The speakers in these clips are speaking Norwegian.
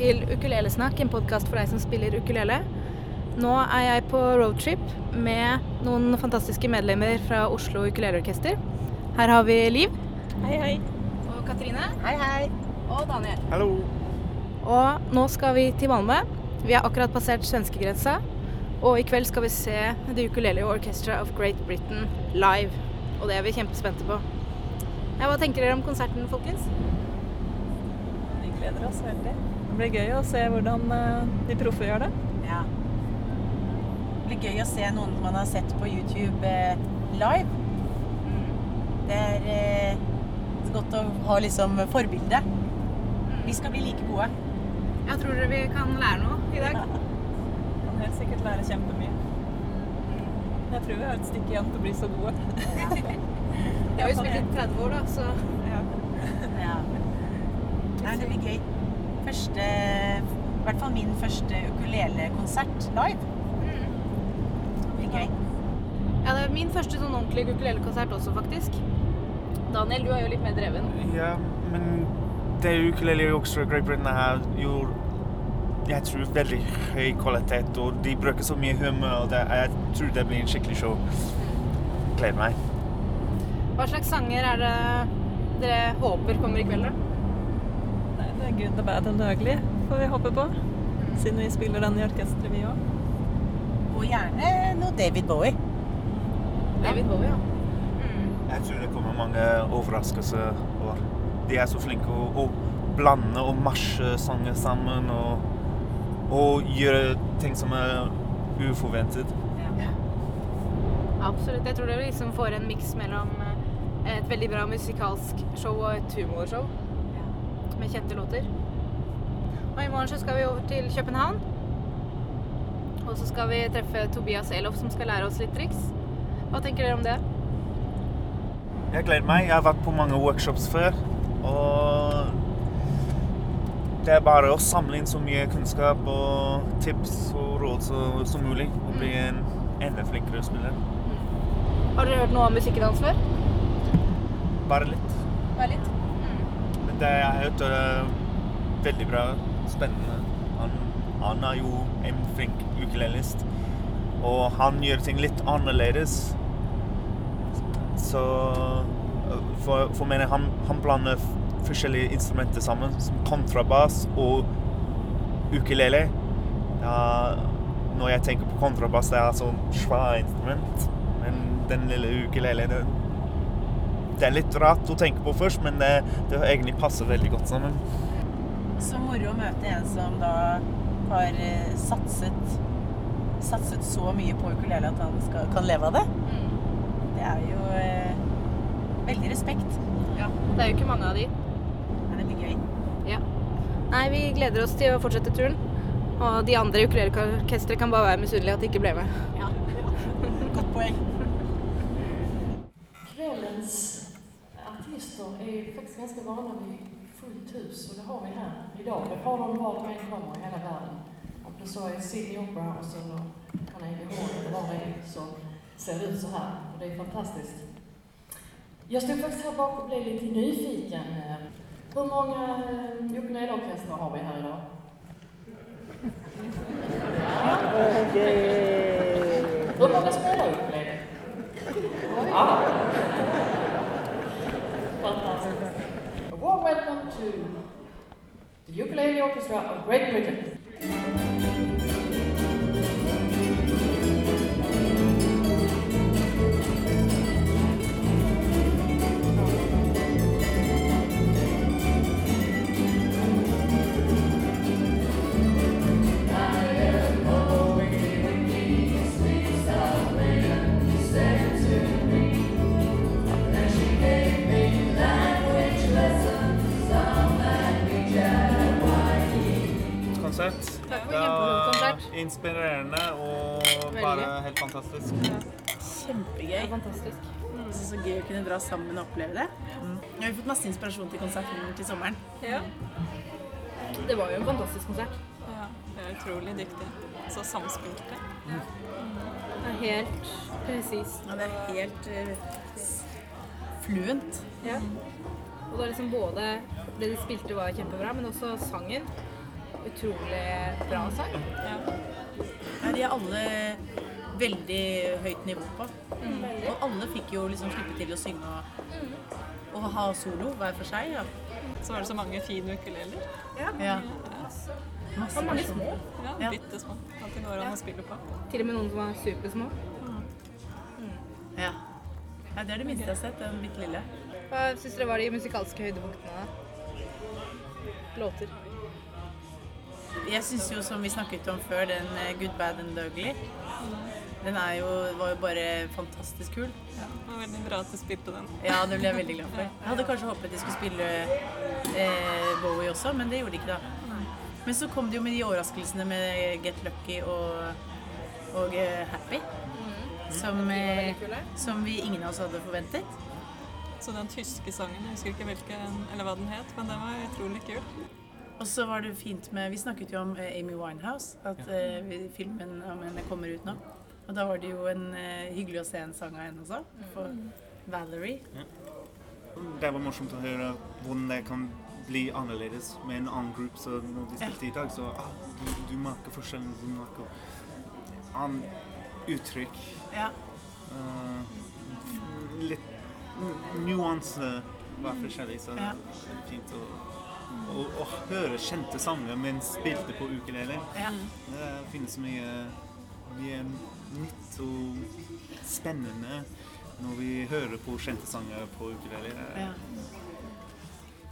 til Ukulelesnakk, en podkast for deg som spiller ukulele. Nå er jeg på roadtrip med noen fantastiske medlemmer fra Oslo Ukuleleorkester. Her har vi Liv. Hei, hei. Og Katrine. Hei, hei. Og Daniel. Hallo. Og nå skal vi til Malmö. Vi har akkurat passert svenskegrensa. Og i kveld skal vi se The Ukulele Orchestra of Great Britain live. Og det er vi kjempespente på. Ja, hva tenker dere om konserten, folkens? Vi gleder oss veldig. Det blir gøy å se hvordan eh, de proffe gjør det. Ja. Det blir gøy å se noen man har sett på YouTube eh, live. Det er eh, godt å ha liksom forbilde. Vi skal bli like gode. Jeg tror dere vi kan lære noe i dag. Kan helt sikkert lære kjempemye. Jeg tror vi har et stykke igjen til å bli så gode. Jeg har jo spilt i 30 år, da, så Ja. Ja. Nei, det blir gøy. Første I hvert fall min første ukulelekonsert live. Mm. gøy. Ja, det er min første sånn ordentlig ukulelekonsert også, faktisk. Daniel, du er jo litt mer dreven. Ja, men det ukulele Orchestra Great Britain har jo jeg tror veldig høy kvalitet, og de bruker så mye humør. og det, Jeg tror det blir en skikkelig show. Gleder meg. Hva slags sanger er det dere håper kommer i kveld, da? Det er Good, the bad and the ugly får vi håpe på. Siden vi spiller den i orkesteret, vi òg. Og gjerne noe David Bowie. David Bowie, ja. Jeg tror det kommer mange overraskelser. og De er så flinke å, å blande og marsje sanger sammen og, og gjøre ting som er uforventet. Absolutt. Jeg tror dere liksom får en miks mellom eh, et veldig bra musikalsk show og et humorshow kjente låter. Og i morgen så skal vi over til København. Og så skal vi treffe Tobias Elof, som skal lære oss litt triks. Hva tenker dere om det? Jeg gleder meg. Jeg har vært på mange workshops før. Og det er bare å samle inn så mye kunnskap og tips og råd som, som mulig. Og bli en enda flinkere spiller. Har dere hørt noe om musikken hans før? Bare litt. Bare litt. Det jeg har hørt er veldig bra. Spennende. Han, han er jo en flink ukulelist. Og han gjør ting litt annerledes. Så for, for meg, han, han blander forskjellige instrumenter sammen. Som kontrabass og ukulele. Ja, når jeg tenker på kontrabass, det er altså et svært instrument. Men den lille ukulele det, er litt rart å tenke på først, men det, det egentlig passer veldig godt sammen. Så moro å møte en som da har eh, satset satset så mye på ukulele at han skal, kan leve av det. Det er jo eh, veldig respekt. Ja. Det er jo ikke mange av de. Men det blir gøy. Ja. Nei, vi gleder oss til å fortsette turen. Og de andre ukuleleorkestre kan bare være misunnelige at de ikke ble med. Godt poeng. Kvällens artister är faktiskt ganska vana vid fullt hus och det har vi här idag. Det har de var de än kommer i hela världen. Om det så är Sydney Opera House eller Carnegie Hall eller vad det är som ser ut så här och det är fantastiskt. Jag stod faktiskt här bak och blev lite nyfiken. Eh, Hur många eh, ukuleleorkestrar har vi här idag? Hur många spelar ukulele? Ah. Welcome to the Ukulele Orchestra of Great Britain. Inspirerende og Veldig. bare helt fantastisk. Kjempegøy. fantastisk. Så, så gøy å kunne dra sammen og oppleve det. Jeg har fått masse inspirasjon til konserten til sommeren. Ja. Det var jo en fantastisk konsert. Ja, det er utrolig dyktig. Så samspilte. Det er helt presist. Ja, det er helt uh, fluent. Ja. Og det er liksom både det de spilte var kjempebra, men også sangen. utrolig bra sang. Ja. Ja, de er alle veldig høyt nivå på. Og alle fikk jo liksom slippe til å synge og, og ha solo hver for seg. Ja. Så var det så mange fine ukuleler. ja. Masse Og mange små. Ja, Ja. Bitte små. At det går an å spille på. Til og med noen som var supersmå. Ja. ja, det er det minste jeg har sett. Den bitte lille. Hva syns dere var de musikalske høydepunktene? Låter. Jeg syns jo, som vi snakket om før, den eh, Good, Bad and Ugly Den er jo, var jo bare fantastisk kul. Ja, det var veldig bra at du spilte den. Ja, det ble jeg veldig glad for. Jeg hadde kanskje håpet de skulle spille eh, Bowie også, men det gjorde de ikke da. Men så kom de jo med de overraskelsene med Get Lucky og, og eh, Happy. Som, eh, som vi ingen av oss hadde forventet. Så den tyske sangen, jeg husker ikke hvilken, eller hva den het, men den var utrolig kul. Og så var det fint med Vi snakket jo om eh, Amy Winehouse, at ja. uh, filmen om henne kommer ut nå. Og da var det jo en, uh, hyggelig å se en sang av henne også. For Valerie. Det var morsomt å høre hvordan det kan bli annerledes med en annen gruppe. som når de spilte i dag, så ah, du, du merker forskjellen. Du merker annet uttrykk. Ja. Uh, litt nuanse var forskjellig, så Ja. det er fint å, å, å høre kjente sanger, men spilte på ukulele. ja. Det finnes mye, mye nytt og spennende når vi hører på kjente sanger på ukulele. ja.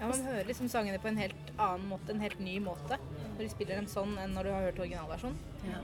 Ja, Man hører liksom sangene på en helt annen måte, en helt ny måte. Når de spiller dem sånn enn når du har hørt originalversjonen. Ja.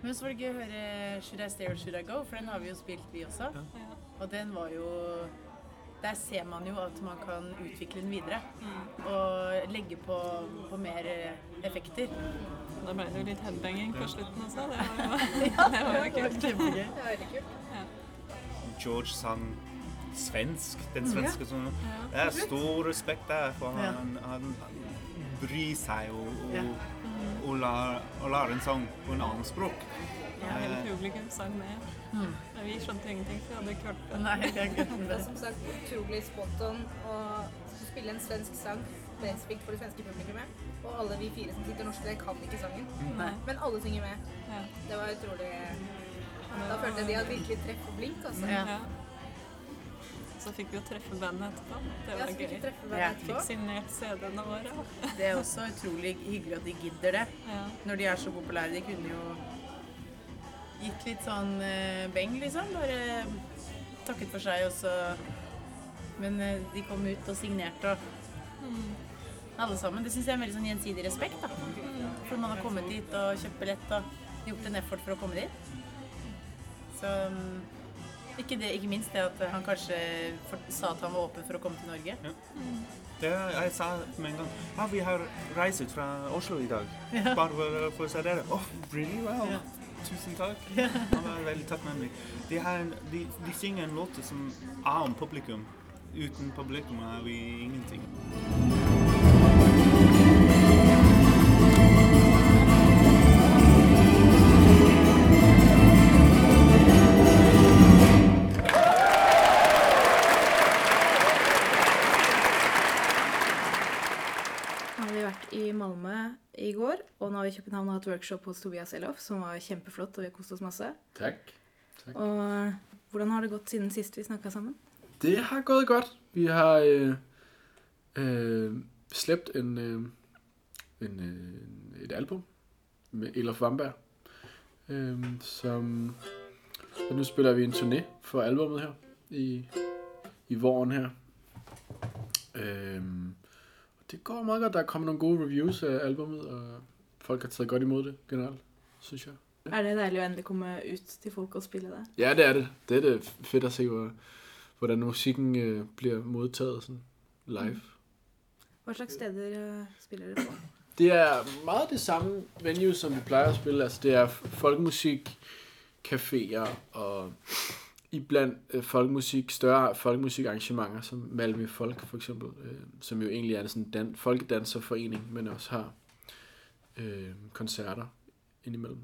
Men så var det gøy å høre Should I Stay or Should I Go? For den har vi jo spilt, vi også. Ja. Og den var jo Der ser man jo at man kan utvikle den videre. Og legge på, på mer eh, effekter. Da ble det jo litt headbanging på slutten også. Det var jo, det var jo kult. Kjempegøy. Det var veldig kult. George sang svensk, den svenske som Ja. Det er stor respekt der, for Ja. han, han bryr seg og, og, Ja. og, lar, og lar en sang på en annen språk. Ja, hele publikum sang med. Mm. Men Vi skjønte ingenting, for vi hadde ikke hørt det. Nei, det er. Det er som sagt utrolig spot on å spille en svensk sang spesifikt for det svenske publikummet. Og alle vi fire som sitter norske kan ikke sangen. Nei. Men alle synger med. Ja. Det var utrolig Da følte jeg de hadde virkelig treff på blink. Altså. Ja. Ja. Så fikk vi jo treffe bandet etterpå. Det Ja, var så gøy. Ja, Fikk signert CD-ene våre. Det er også utrolig hyggelig at de gidder det. Ja. Når de er så populære. De kunne jo gitt litt sånn eh, beng, liksom. Bare takket for seg, og så Men eh, de kom ut og signerte og Alle sammen. Det syns jeg er en veldig sånn gjensidig respekt, da. For man har kommet dit og kjøpt billett og gjort en effort for å komme dit. Så mm, ikke, det, ikke minst det at han kanskje for, sa at han var åpen for å komme til Norge. Det, jeg sa med en gang ja, vi har reist fra Oslo i dag. Bare for, for å se dere. Oh, really? Wow. Ja. Tusen takk. Han var veldig takknemlig. De, de, de synger en låt som er om publikum. Uten publikum er vi ingenting. Har i København og hatt workshop hos Tobias Elof, som var kjempeflott, og vi har kost oss masse. Takk. Takk. Og hvordan har det gått siden sist vi snakka sammen? Det har gått godt. Vi har øh, øh, sluppet en, øh, en, øh, et album med Elof Wamberg, øh, som og nu spiller vi en turné for albumet her i, i våren her. Øh, det går meget godt. Der er kommet nogle gode reviews af albumet, og folk har taget godt imod det generelt, synes jeg. Er det deilig å endelig komme ut til folk og spille det? Ja, det er det. Det er det fedt at se, hvor, hvordan musikken øh, bliver modtaget sådan live. Hva slags steder eh, spiller dere på? Det er meget det samme venue, som vi plejer at spille. Altså, det er folkemusik, caféer og iblandt øh, folkemusik, større folkemusikarrangementer, som Malmø Folk for eksempel, øh, som jo egentlig er en sådan dan- folkedanserforening, men også har øh, koncerter indimellem.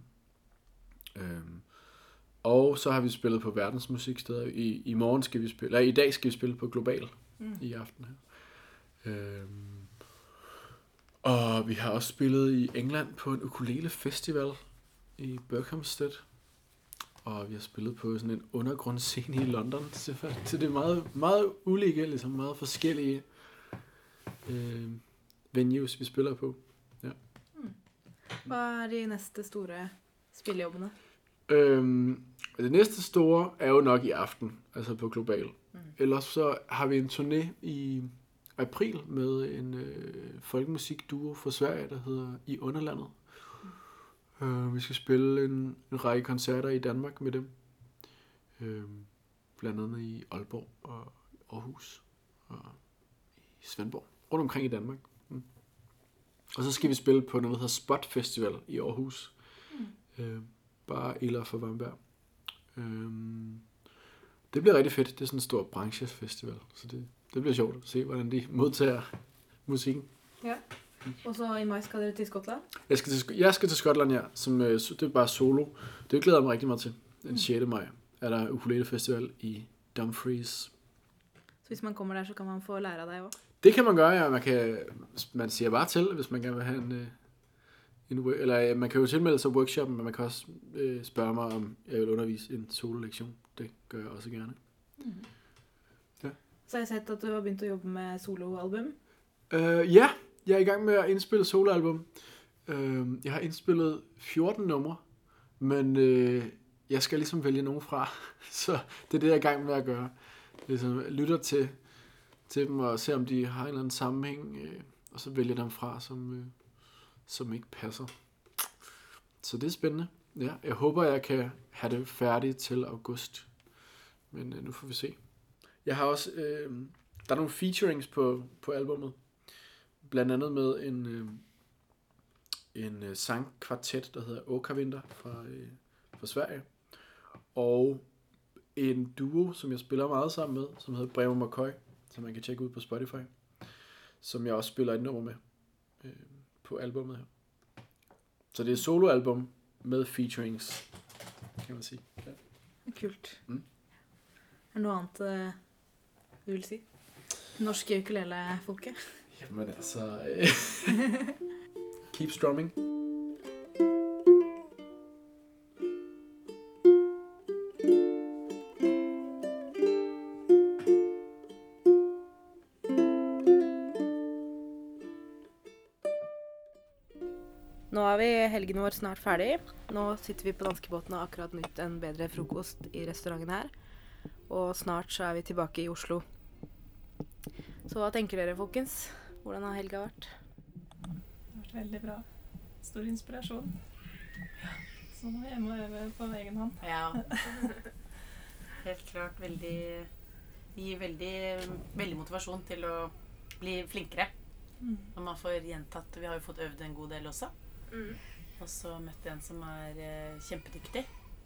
Øhm, og så har vi spillet på verdensmusiksteder. I, I morgen skal vi spille, eller i dag skal vi spille på Global Mm. i aften her. Øhm, Og vi har også spillet i England på en ukulele festival i Berkhamsted. Og vi har spillet på sådan en undergrundsscene i London. Så det er meget, meget ulike, ligesom meget forskellige øh, venues, vi spiller på. Hva er de neste store spillejobbene? Um, det næste store er jo nok i aften, altså på Global. Mm. Ellers så har vi en turné i april med en øh, folkemusikduo fra Sverige, der hedder I Underlandet. Mm. Uh, vi skal spille en, en række koncerter i Danmark med dem. Uh, blandt andet i Aalborg og Aarhus og i Svendborg. Rundt omkring i Danmark. Mm. Og så skal vi spille på noe som heter Spot Festival i Aarhus. Mm. Øh, bare Ila for Vamberg. Øhm, det bliver rigtig fedt. Det er sådan en stor branchefestival, så det, det bliver sjovt at se, hvordan de modtager musikken. Ja. Og så i mai skal dere til Skottland? Jeg skal til, jeg skal til Skotland, ja. Som, øh, det er bare solo. Det glæder jeg mig rigtig meget til. Den 6. maj er der ukulelefestival i Dumfries. Så hvis man kommer der, så kan man få lære av deg òg? Det kan man gøre, ja. Man, kan, man siger bare til, hvis man gerne vil have en... øh, en eller øh, man kan jo tilmelde sig workshoppen, men man kan også øh, spørge mig, om jeg vil undervise en solo-lektion. Det gør jeg også gerne. Så har jeg sett at du har begynt å jobbe med soloalbum. Uh, ja, jeg er i gang med at indspille soloalbum. Uh, jeg har indspillet 14 numre, men uh, jeg skal ligesom vælge nogen fra. Så det er det, jeg er i gang med at gøre. Ligesom, lytter til, til dem og se, om de har en eller anden sammenhæng, øh, og så vælge dem fra, som, øh, som ikke passer. Så det er spændende. Ja, jeg håber, jeg kan have det færdigt til august. Men øh, nu får vi se. Jeg har også... Øh, der er nogle featurings på, på albummet. Blandt andet med en, øh, en øh, sangkvartet, der hedder Åkavinter fra, øh, fra Sverige. Og en duo, som jeg spiller meget sammen med, som hedder Bremer McCoy, som man kan tjekke ud på Spotify. Som jeg også spiller et nummer med øh, på albumet her. Så det er et soloalbum med featurings, kan man sige. Ja. Kult. Mm. Er det noe annet eh, du vil si? Norske ukulelefolket? Jamen altså... Øh, keep strumming. Nå er vi helgen vår snart ferdig. Nå sitter vi på danskebåten og har akkurat nytt en bedre frokost i restauranten her. Og snart så er vi tilbake i Oslo. Så hva tenker dere, folkens? Hvordan har helga vært? Det har vært veldig bra. Stor inspirasjon. Så nå er jeg hjemme og øver på egen hånd. Ja. Helt klart veldig Gir veldig, veldig motivasjon til å bli flinkere. Mm. Når man får gjentatt Vi har jo fått øvd en god del også. Og så møtte jeg en som er eh, kjempedyktig.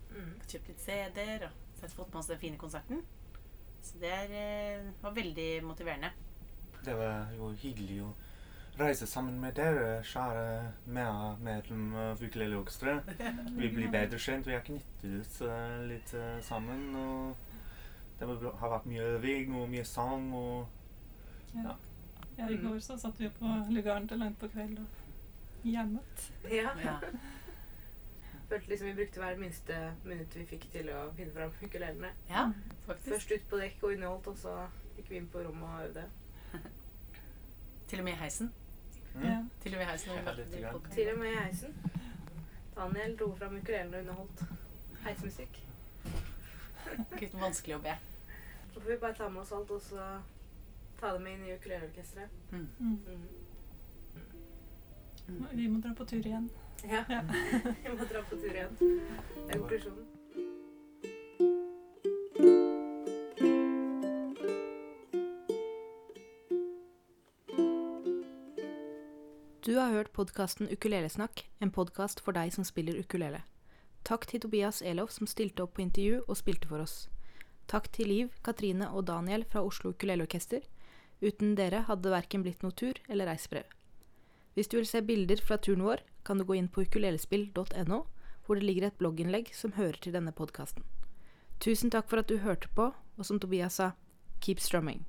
Mm. kjøpt litt CD-er og så har jeg fått med oss den fine konserten. Så det er, eh, var veldig motiverende. Det var jo hyggelig å reise sammen med dere, kjære med- medlem av ukuleleorkesteret. Vi blir bedre kjent, vi har knyttet eh, litt eh, sammen. og Det har vært mye øving og mye sang. og Ja. ja, I går så satt vi på lugaren til langt på kveld og jammet. Ja. Ja. Følte liksom vi brukte hver minste minutt vi fikk til å finne fram ukulelene. ja, faktisk. Først ut på dekk og underholdt, og så gikk vi inn på rommet og øvde. Til og med i heisen. Mm. Ja. Til og med i heisen. Ja, litt grann. Til og med i heisen. Daniel dro fram ukulelen og underholdt. Heismusikk. Litt vanskelig å be. Så får vi bare ta med oss alt, og så ta det med inn i ukuleleorkesteret. Mm. Mm. Vi må dra på tur igjen. Ja. Ja. Vi må dra på tur igjen. Det er konklusjonen. Du har hørt podkasten Ukulelesnakk, en podkast for deg som spiller ukulele. Takk til Tobias Elof som stilte opp på intervju og spilte for oss. Takk til Liv, Katrine og Daniel fra Oslo Ukuleleorkester. Uten dere hadde det verken blitt noe tur eller reisebrev. Hvis du vil se bilder fra turen vår, kan du gå inn på ukulelespill.no, hvor det ligger et blogginnlegg som hører til denne podkasten. Tusen takk for at du hørte på, og som Tobias sa, keep strumming.